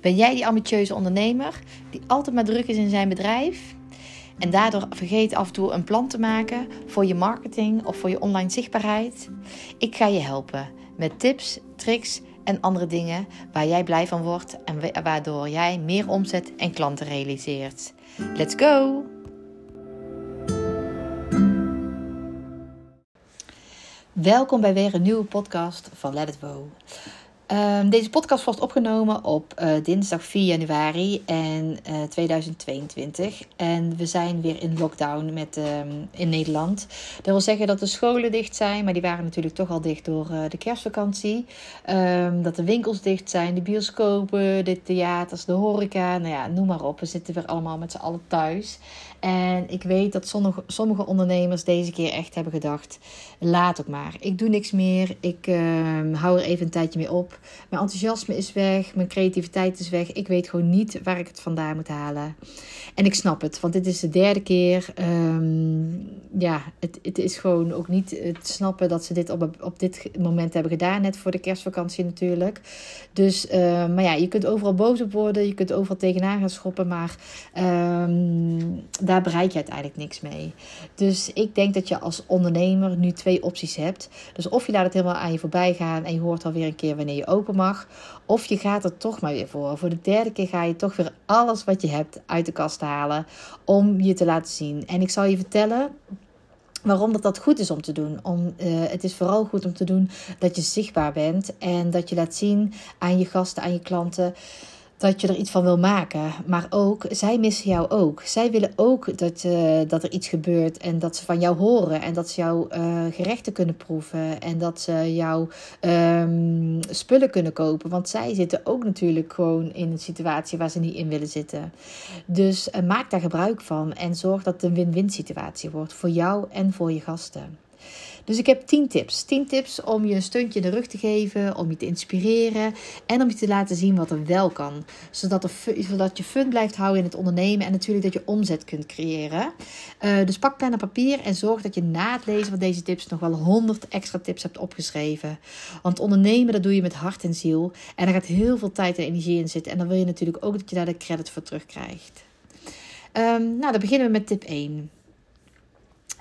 Ben jij die ambitieuze ondernemer die altijd maar druk is in zijn bedrijf? En daardoor vergeet af en toe een plan te maken voor je marketing of voor je online zichtbaarheid? Ik ga je helpen met tips, tricks en andere dingen waar jij blij van wordt en waardoor jij meer omzet en klanten realiseert. Let's go! Welkom bij weer een nieuwe podcast van Let It Go. Ehm, deze podcast wordt opgenomen op uh, dinsdag 4 januari en, uh, eh, 2022. En we zijn weer in lockdown met, um, in Nederland. Dat wil zeggen dat de scholen dicht zijn, maar die waren natuurlijk toch al dicht door uh, de kerstvakantie. Um, dat de winkels dicht zijn, de bioscopen, de theaters, de horeca. Nou ja, noem maar op. We zitten weer allemaal met z'n allen thuis. En ik weet dat sommige, ondernemers deze keer echt hebben gedacht: laat ook maar. Ik doe niks meer. Ik hou er even een tijdje mee op. Mijn enthousiasme is weg, mijn creativiteit is weg. Ik weet gewoon niet waar ik het vandaan moet halen. En ik snap het, want dit is de derde keer. Um, ja, het, het is gewoon ook niet het snappen dat ze dit op, op dit moment hebben gedaan. Net voor de kerstvakantie natuurlijk. Dus, uh, maar ja, je kunt overal boos op worden. Je kunt overal tegenaan gaan schoppen. Maar um, daar bereik je uiteindelijk niks mee. Dus ik denk dat je als ondernemer nu twee opties hebt. Dus of je laat het helemaal aan je voorbij gaan en je hoort alweer een keer wanneer je open mag. Of je gaat er toch maar weer voor. Voor de derde keer ga je toch weer alles wat je hebt uit de kast halen om je te laten zien. En ik zal je vertellen waarom dat, dat goed is om te doen. Om, uh, het is vooral goed om te doen dat je zichtbaar bent en dat je laat zien aan je gasten, aan je klanten dat je er iets van wil maken. Maar ook, zij missen jou ook. Zij willen ook dat, uh, dat er iets gebeurt en dat ze van jou horen. En dat ze jouw uh, gerechten kunnen proeven. En dat ze jouw um, spullen kunnen kopen. Want zij zitten ook natuurlijk gewoon in een situatie waar ze niet in willen zitten. Dus uh, maak daar gebruik van. En zorg dat het een win-win situatie wordt. Voor jou en voor je gasten. Dus ik heb 10 tips. 10 tips om je een steuntje in de rug te geven, om je te inspireren en om je te laten zien wat er wel kan. Zodat, er, zodat je fun blijft houden in het ondernemen en natuurlijk dat je omzet kunt creëren. Uh, dus pak pen en papier en zorg dat je na het lezen van deze tips nog wel 100 extra tips hebt opgeschreven. Want ondernemen, dat doe je met hart en ziel. En er gaat heel veel tijd en energie in zitten. En dan wil je natuurlijk ook dat je daar de credit voor terugkrijgt. Um, nou, dan beginnen we met tip 1.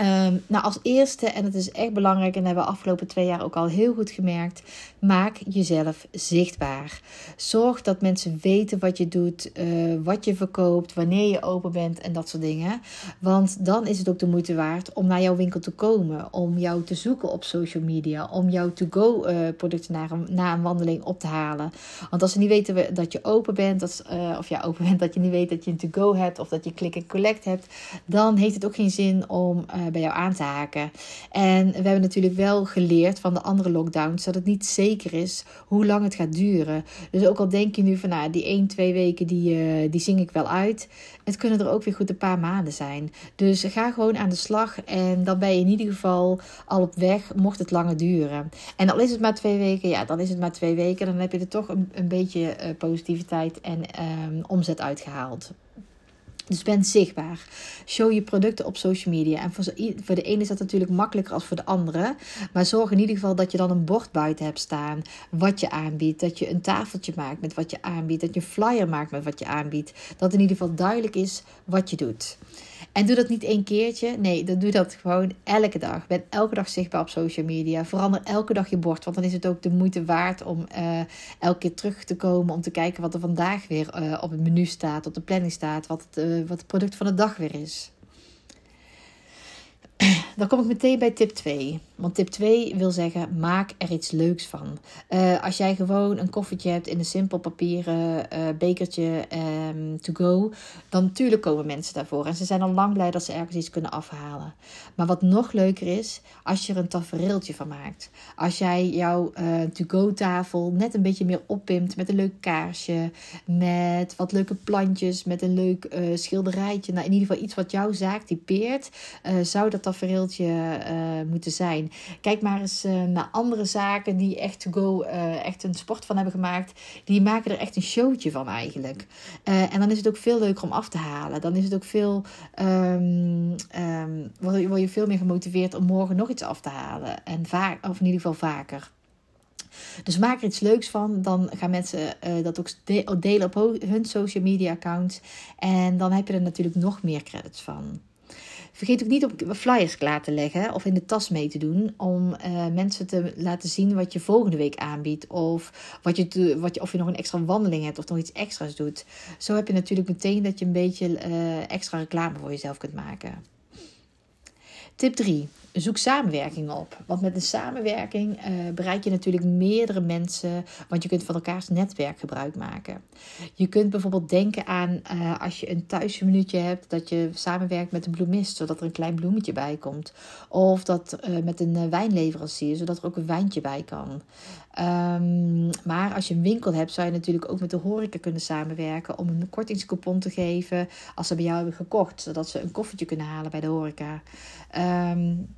Um, nou, als eerste, en het is echt belangrijk, en dat hebben we afgelopen twee jaar ook al heel goed gemerkt, maak jezelf zichtbaar. Zorg dat mensen weten wat je doet, uh, wat je verkoopt, wanneer je open bent en dat soort dingen. Want dan is het ook de moeite waard om naar jouw winkel te komen, om jou te zoeken op social media, om jouw to-go uh, producten na een, een wandeling op te halen. Want als ze niet weten dat je open bent, dat, uh, of ja, open bent, dat je niet weet dat je een to-go hebt of dat je click en collect hebt, dan heeft het ook geen zin om bij jou aan te haken. En we hebben natuurlijk wel geleerd van de andere lockdowns dat het niet zeker is hoe lang het gaat duren. Dus ook al denk je nu van nou, die 1, 2 weken die, uh, die zing ik wel uit. Het kunnen er ook weer goed een paar maanden zijn. Dus ga gewoon aan de slag en dan ben je in ieder geval al op weg, mocht het langer duren. En al is het maar twee weken, ja, dan is het maar twee weken. Dan heb je er toch een, beetje uh, positiviteit en um, omzet uitgehaald. Dus ben zichtbaar. Show je producten op social media. En voor, de ene is dat natuurlijk makkelijker als voor de andere. Maar zorg in ieder geval dat je dan een bord buiten hebt staan. Wat je aanbiedt. Dat je een tafeltje maakt met wat je aanbiedt. Dat je een flyer maakt met wat je aanbiedt. Dat in ieder geval duidelijk is wat je doet. En doe dat niet één keertje. Nee, dan doe dat gewoon elke dag. Ben elke dag zichtbaar op social media. Verander elke dag je bord. Want dan is het ook de moeite waard om uh, elke keer terug te komen. Om te kijken wat er vandaag weer uh, op het menu staat. Op de planning staat. Wat het, uh, wat het product van de dag weer is. Dan kom ik meteen bij tip 2. Want tip 2 wil zeggen, maak er iets leuks van. Uh, als jij gewoon een koffietje hebt in een simpel papieren uh, bekertje um, to go, dan natuurlijk komen mensen daarvoor. En ze zijn al lang blij dat ze ergens iets kunnen afhalen. Maar wat nog leuker is, als je er een tafereeltje van maakt. Als jij jouw uh, to-go tafel net een beetje meer oppimt met een leuk kaarsje, met wat leuke plantjes, met een leuk schilderijtje. Nou, in ieder geval iets wat jouw zaak typeert, zou dat tafereeltje moeten zijn. Kijk maar eens uh, naar andere zaken die echt to go, uh, echt een sport van hebben gemaakt. Die maken er echt een showtje van eigenlijk. Uh, en dan is het ook veel leuker om af te halen. Dan is het ook veel, word, je, word je veel meer gemotiveerd om morgen nog iets af te halen. En vaak, of in ieder geval vaker. Dus maak er iets leuks van. Dan gaan mensen dat ook delen op hun social media accounts. En dan heb je er natuurlijk nog meer credits van. Vergeet ook niet om flyers klaar te leggen of in de tas mee te doen. Om uh, mensen te laten zien wat je volgende week aanbiedt. Of, wat je, wat je, of je nog een extra wandeling hebt of nog iets extra's doet. Zo heb je natuurlijk meteen dat je een beetje uh, extra reclame voor jezelf kunt maken. Tip 3. Zoek samenwerking op. Want met een samenwerking uh, bereik je natuurlijk meerdere mensen. Want je kunt van elkaars netwerk gebruik maken. Je kunt bijvoorbeeld denken aan uh, als je een thuisminuutje hebt. Dat je samenwerkt met een bloemist. Zodat er een klein bloemetje bij komt. Of dat uh, met een wijnleverancier. Zodat er ook een wijntje bij kan. Um, maar als je een winkel hebt, zou je natuurlijk ook met de horeca kunnen samenwerken om een kortingscoupon te geven als ze bij jou hebben gekocht, zodat ze een koffietje kunnen halen bij de horeca. Um,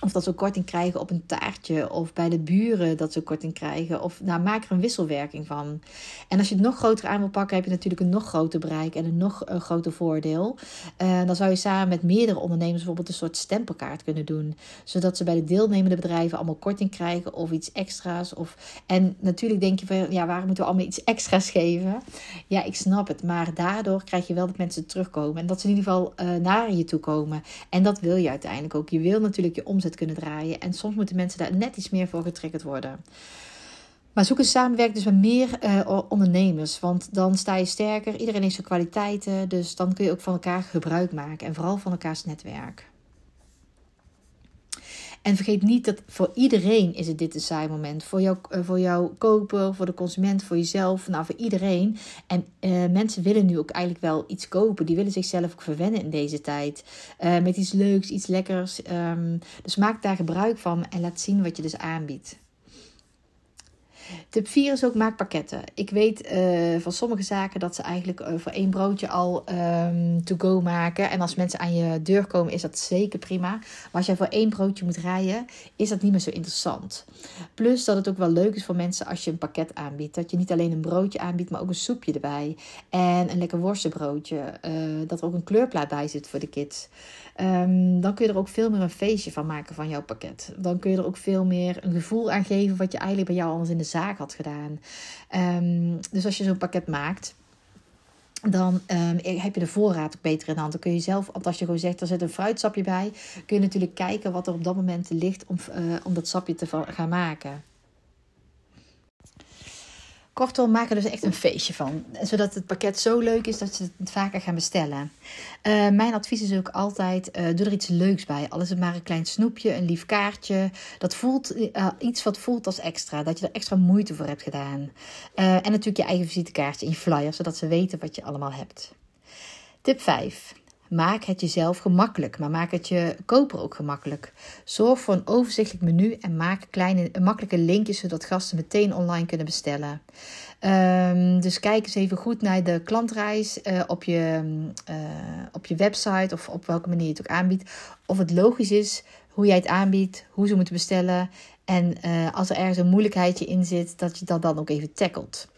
of dat ze korting krijgen op een taartje. Of bij de buren dat ze korting krijgen. Of nou, maak er een wisselwerking van. En als je het nog groter aan wil pakken, heb je natuurlijk een nog groter bereik en een nog uh, groter voordeel. Uh, dan zou je samen met meerdere ondernemers bijvoorbeeld een soort stempelkaart kunnen doen. Zodat ze bij de deelnemende bedrijven allemaal korting krijgen of iets extra's. Of... En natuurlijk denk je van ja, waarom moeten we allemaal iets extra's geven? Ja, ik snap het. Maar daardoor krijg je wel dat mensen terugkomen. En dat ze in ieder geval uh, naar je toe komen. En dat wil je uiteindelijk ook. Je wil natuurlijk je omzet kunnen draaien. En soms moeten mensen daar net iets meer voor getriggerd worden. Maar zoek een samenwerking dus met meer uh, ondernemers. Want dan sta je sterker. Iedereen heeft zijn kwaliteiten. Dus dan kun je ook van elkaar gebruik maken. En vooral van elkaars netwerk. En vergeet niet dat voor iedereen is het dit een saai moment. Voor jou, uh, voor jouw koper, voor de consument, voor jezelf, nou voor iedereen. En uh, mensen willen nu ook eigenlijk wel iets kopen. Die willen zichzelf ook verwennen in deze tijd. Uh, met iets leuks, iets lekkers. Um, dus maak daar gebruik van en laat zien wat je dus aanbiedt. Tip 4 is ook maak pakketten. Ik weet uh, van sommige zaken dat ze eigenlijk uh, voor één broodje al um, to go maken. En als mensen aan je deur komen, is dat zeker prima. Maar als jij voor één broodje moet rijden, is dat niet meer zo interessant. Plus dat het ook wel leuk is voor mensen als je een pakket aanbiedt. Dat je niet alleen een broodje aanbiedt, maar ook een soepje erbij. En een lekker worstenbroodje. Uh, dat er ook een kleurplaat bij zit voor de kids. Um, dan kun je er ook veel meer een feestje van maken van jouw pakket. Dan kun je er ook veel meer een gevoel aan geven wat je eigenlijk bij jou anders in de had gedaan. Um, dus als je zo'n pakket maakt, dan um, heb je de voorraad ook beter in de hand. Dan kun je zelf, als je gewoon zegt, er zit een fruitsapje bij, kun je natuurlijk kijken wat er op dat moment ligt om, uh, om dat sapje te gaan maken. Kortom, maak er dus echt een feestje van. Zodat het pakket zo leuk is dat ze het vaker gaan bestellen. Uh, mijn advies is ook altijd: uh, doe er iets leuks bij. Al is het maar een klein snoepje, een lief kaartje. Dat voelt uh, iets wat voelt als extra. Dat je er extra moeite voor hebt gedaan. en natuurlijk je eigen visitekaartje in je flyer, zodat ze weten wat je allemaal hebt. Tip 5. Maak het jezelf gemakkelijk, maar maak het je koper ook gemakkelijk. Zorg voor een overzichtelijk menu en maak kleine, makkelijke linkjes zodat gasten meteen online kunnen bestellen. Um, dus kijk eens even goed naar de klantreis uh, op, je, uh, op je website of op welke manier je het ook aanbiedt. Of het logisch is hoe jij het aanbiedt, hoe ze moeten bestellen. En als er ergens een moeilijkheidje in zit, dat je dat dan ook even tackelt.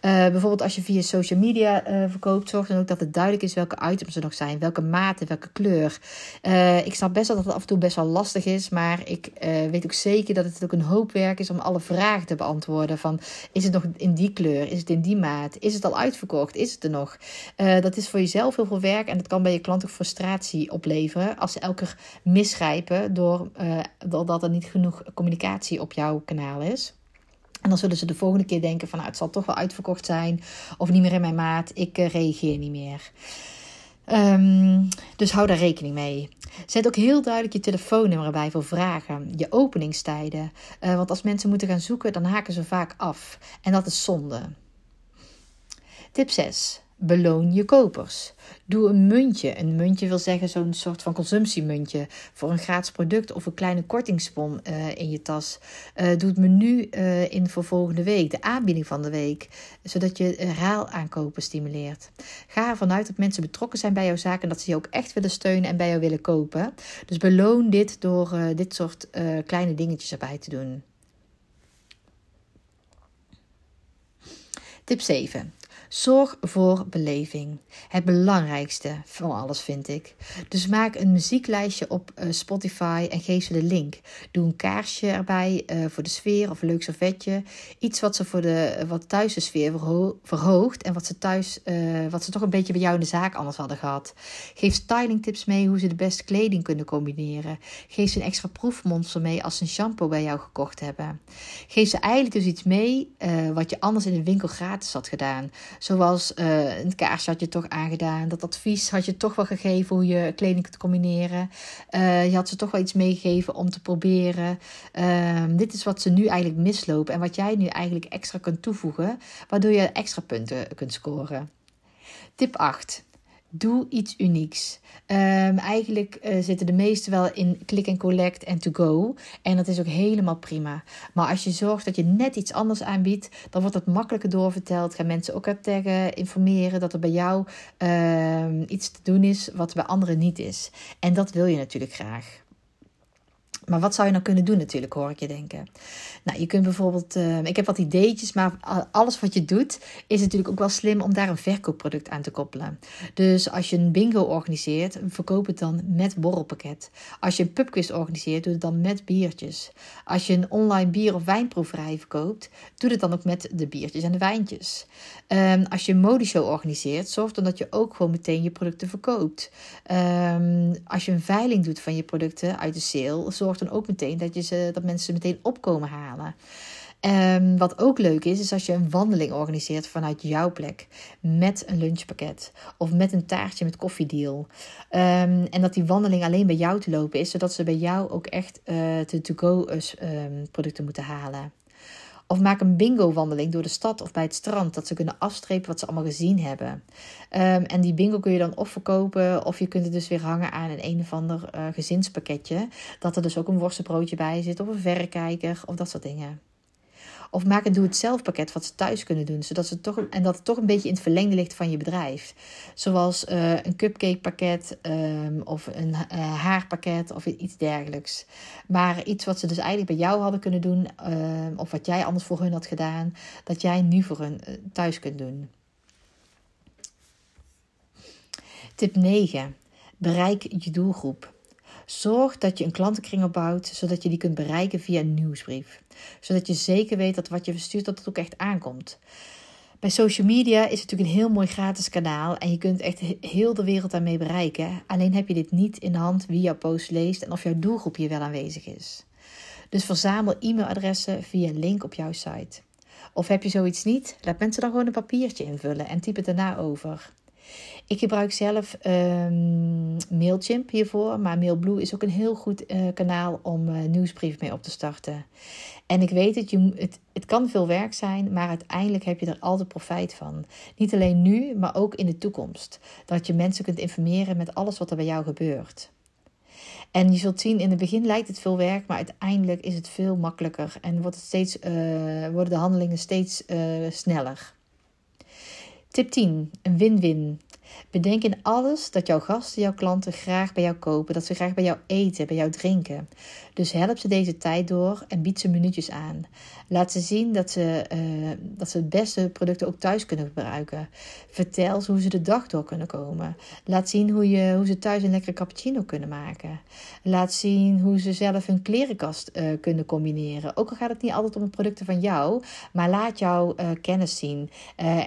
Uh, bijvoorbeeld als je via social media uh, verkoopt, zorg dan ook dat het duidelijk is welke items er nog zijn, welke maten, welke kleur. Uh, ik snap best wel dat het af en toe best wel lastig is, maar ik weet ook zeker dat het ook een hoop werk is om alle vragen te beantwoorden. Van is het nog in die kleur? Is het in die maat? Is het al uitverkocht? Is het er nog? dat is voor jezelf heel veel werk en dat kan bij je klant ook frustratie opleveren als ze elke keer misgrijpen door, doordat er niet genoeg communicatie op jouw kanaal is. En dan zullen ze de volgende keer denken van nou, het zal toch wel uitverkocht zijn of niet meer in mijn maat. Ik uh, reageer niet meer. Um, dus hou daar rekening mee. Zet ook heel duidelijk je telefoonnummer bij voor vragen, je openingstijden. Uh, want als mensen moeten gaan zoeken, dan haken ze vaak af. En dat is zonde. Tip 6. Beloon je kopers. Doe een muntje. Een muntje wil zeggen zo'n soort van consumptiemuntje voor een gratis product of een kleine kortingsbon uh, in je tas. Uh, doe het menu uh, in voor volgende week, de aanbieding van de week, zodat je raal aankopen stimuleert. Ga ervan uit dat mensen betrokken zijn bij jouw zaak en dat ze je ook echt willen steunen en bij jou willen kopen. Dus beloon dit door dit soort kleine dingetjes erbij te doen. Tip 7. Zorg voor beleving. Het belangrijkste van alles vind ik. Dus maak een muzieklijstje op uh, Spotify en geef ze de link. Doe een kaarsje erbij uh, voor de sfeer of een leuk servetje. Iets wat ze voor de wat thuis de sfeer verho verhoogt en wat ze thuis, uh, wat ze toch een beetje bij jou in de zaak anders hadden gehad. Geef styling tips mee hoe ze de beste kleding kunnen combineren. Geef ze een extra proefmonster mee als ze een shampoo bij jou gekocht hebben. Geef ze eigenlijk dus iets mee wat je anders in de winkel gratis had gedaan. Zoals een kaarsje had je toch aangedaan. Dat advies had je toch wel gegeven hoe je kleding kunt combineren. Uh, je had ze toch wel iets meegegeven om te proberen. Uh, dit is wat ze nu eigenlijk mislopen. En wat jij nu eigenlijk extra kunt toevoegen. Waardoor je extra punten kunt scoren. Tip 8. Doe iets unieks. Um, eigenlijk uh, zitten de meeste wel in click and collect en to go. En dat is ook helemaal prima. Maar als je zorgt dat je net iets anders aanbiedt, dan wordt het makkelijker doorverteld. Gaan mensen ook taggen, informeren dat er bij jou uh, iets te doen is wat bij anderen niet is. En dat wil je natuurlijk graag. Maar wat zou je nou kunnen doen natuurlijk, hoor ik je denken. Nou, je kunt bijvoorbeeld, uh, ik heb wat ideetjes, maar alles wat je doet is natuurlijk ook wel slim om daar een verkoopproduct aan te koppelen. Dus als je een bingo organiseert, verkoop het dan met borrelpakket. Als je een pubquiz organiseert, doe het dan met biertjes. Als je een online bier- of wijnproeverij verkoopt, doe het dan ook met de biertjes en de wijntjes. Um, als je een modeshow organiseert, zorg dan dat je ook gewoon meteen je producten verkoopt. Um, als je een veiling doet van je producten uit de sale, zorg dan ook meteen dat, je ze, dat mensen ze meteen opkomen halen. Um, wat ook leuk is, is als je een wandeling organiseert vanuit jouw plek. Met een lunchpakket. Of met een taartje met koffiedeal. Um, en dat die wandeling alleen bij jou te lopen is. Zodat ze bij jou ook echt uh, de to-go um, producten moeten halen. Of maak een bingo-wandeling door de stad of bij het strand. Dat ze kunnen afstrepen wat ze allemaal gezien hebben. Um, en die bingo kun je dan of verkopen. Of je kunt het dus weer hangen aan een een of ander uh, gezinspakketje. Dat er dus ook een worstenbroodje bij zit. Of een verrekijker. Of dat soort dingen. Of maak een doe-het-zelf pakket wat ze thuis kunnen doen. Zodat ze toch, en dat het toch een beetje in het verlengde ligt van je bedrijf. Zoals uh, een cupcake pakket um, of een uh, haarpakket of iets dergelijks. Maar iets wat ze dus eigenlijk bij jou hadden kunnen doen. Uh, of wat jij anders voor hun had gedaan. Dat jij nu voor hun uh, thuis kunt doen. Tip 9. Bereik je doelgroep. Zorg dat je een klantenkring opbouwt, zodat je die kunt bereiken via een nieuwsbrief. Zodat je zeker weet dat wat je verstuurt, dat het ook echt aankomt. Bij social media is het natuurlijk een heel mooi gratis kanaal en je kunt echt heel de wereld daarmee bereiken. Alleen heb je dit niet in de hand wie jouw post leest en of jouw doelgroep hier wel aanwezig is. Dus verzamel e-mailadressen via een link op jouw site. Of heb je zoiets niet? Laat mensen dan gewoon een papiertje invullen en typ het daarna over. Ik gebruik zelf um, Mailchimp hiervoor, maar Mailblue is ook een heel goed uh, kanaal om uh, nieuwsbrief mee op te starten. En ik weet het, je, het, het kan veel werk zijn, maar uiteindelijk heb je er altijd profijt van. Niet alleen nu, maar ook in de toekomst. Dat je mensen kunt informeren met alles wat er bij jou gebeurt. En je zult zien, in het begin lijkt het veel werk, maar uiteindelijk is het veel makkelijker en wordt het steeds, uh, worden de handelingen steeds sneller. Tip 10. Een win-win. Bedenk in alles dat jouw gasten, jouw klanten graag bij jou kopen, dat ze graag bij jou eten, bij jou drinken. Dus help ze deze tijd door en bied ze minuutjes aan. Laat ze zien dat ze, uh, dat ze het beste producten ook thuis kunnen gebruiken. Vertel ze hoe ze de dag door kunnen komen. Laat zien hoe, je, hoe ze thuis een lekkere cappuccino kunnen maken. Laat zien hoe ze zelf hun klerenkast uh, kunnen combineren. Ook al gaat het niet altijd om producten van jou, maar laat jouw uh, kennis zien.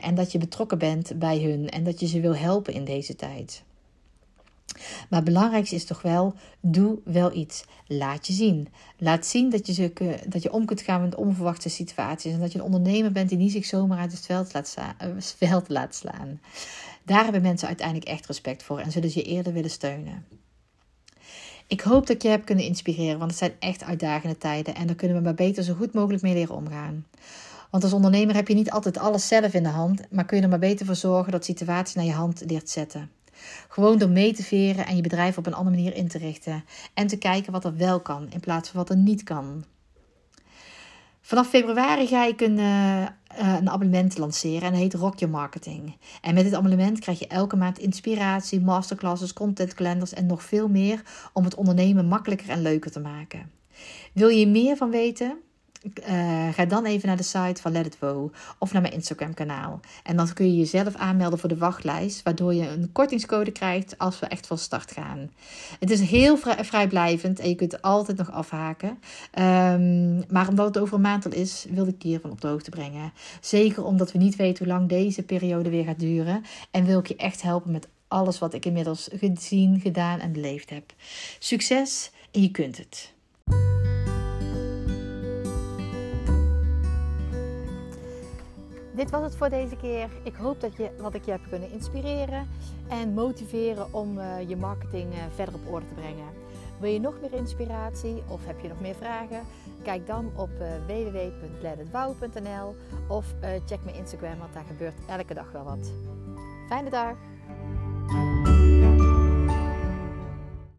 en dat je betrokken bent bij hun en dat je ze wil helpen in deze tijd. Maar het belangrijkste is toch wel, doe wel iets. Laat je zien. Laat zien dat je, dat je om kunt gaan met onverwachte situaties. En dat je een ondernemer bent die niet zich zomaar uit het veld laat, sla, uh, veld laat slaan. Daar hebben mensen uiteindelijk echt respect voor en zullen ze je eerder willen steunen. Ik hoop dat je hebt kunnen inspireren, want het zijn echt uitdagende tijden en daar kunnen we maar beter zo goed mogelijk mee leren omgaan. Want als ondernemer heb je niet altijd alles zelf in de hand, maar kun je er maar beter voor zorgen dat situaties naar je hand leert zetten. Gewoon door mee te veren en je bedrijf op een andere manier in te richten. En te kijken wat er wel kan in plaats van wat er niet kan. Vanaf februari ga ik een, uh, een abonnement lanceren en dat heet Rock Your Marketing. En met dit abonnement krijg je elke maand inspiratie, masterclasses, content calendars en nog veel meer om het ondernemen makkelijker en leuker te maken. Wil je meer van weten? Uh, ga dan even naar de site van Let It Wo of naar mijn Instagram kanaal. En dan kun je jezelf aanmelden voor de wachtlijst, waardoor je een kortingscode krijgt als we echt van start gaan. Het is heel vrij, vrijblijvend en je kunt altijd nog afhaken. Um, maar omdat het over een maand al is, wilde ik je hiervan op de hoogte brengen. Zeker omdat we niet weten hoe lang deze periode weer gaat duren. En wil ik je echt helpen met alles wat ik inmiddels gezien, gedaan en beleefd heb. Succes en je kunt het. Dit was het voor deze keer. Ik hoop dat je wat ik je heb kunnen inspireren en motiveren om uh, je marketing uh, verder op orde te brengen. Wil je nog meer inspiratie of heb je nog meer vragen? Kijk dan op uh, of check mijn Instagram, want daar gebeurt elke dag wel wat. Fijne dag!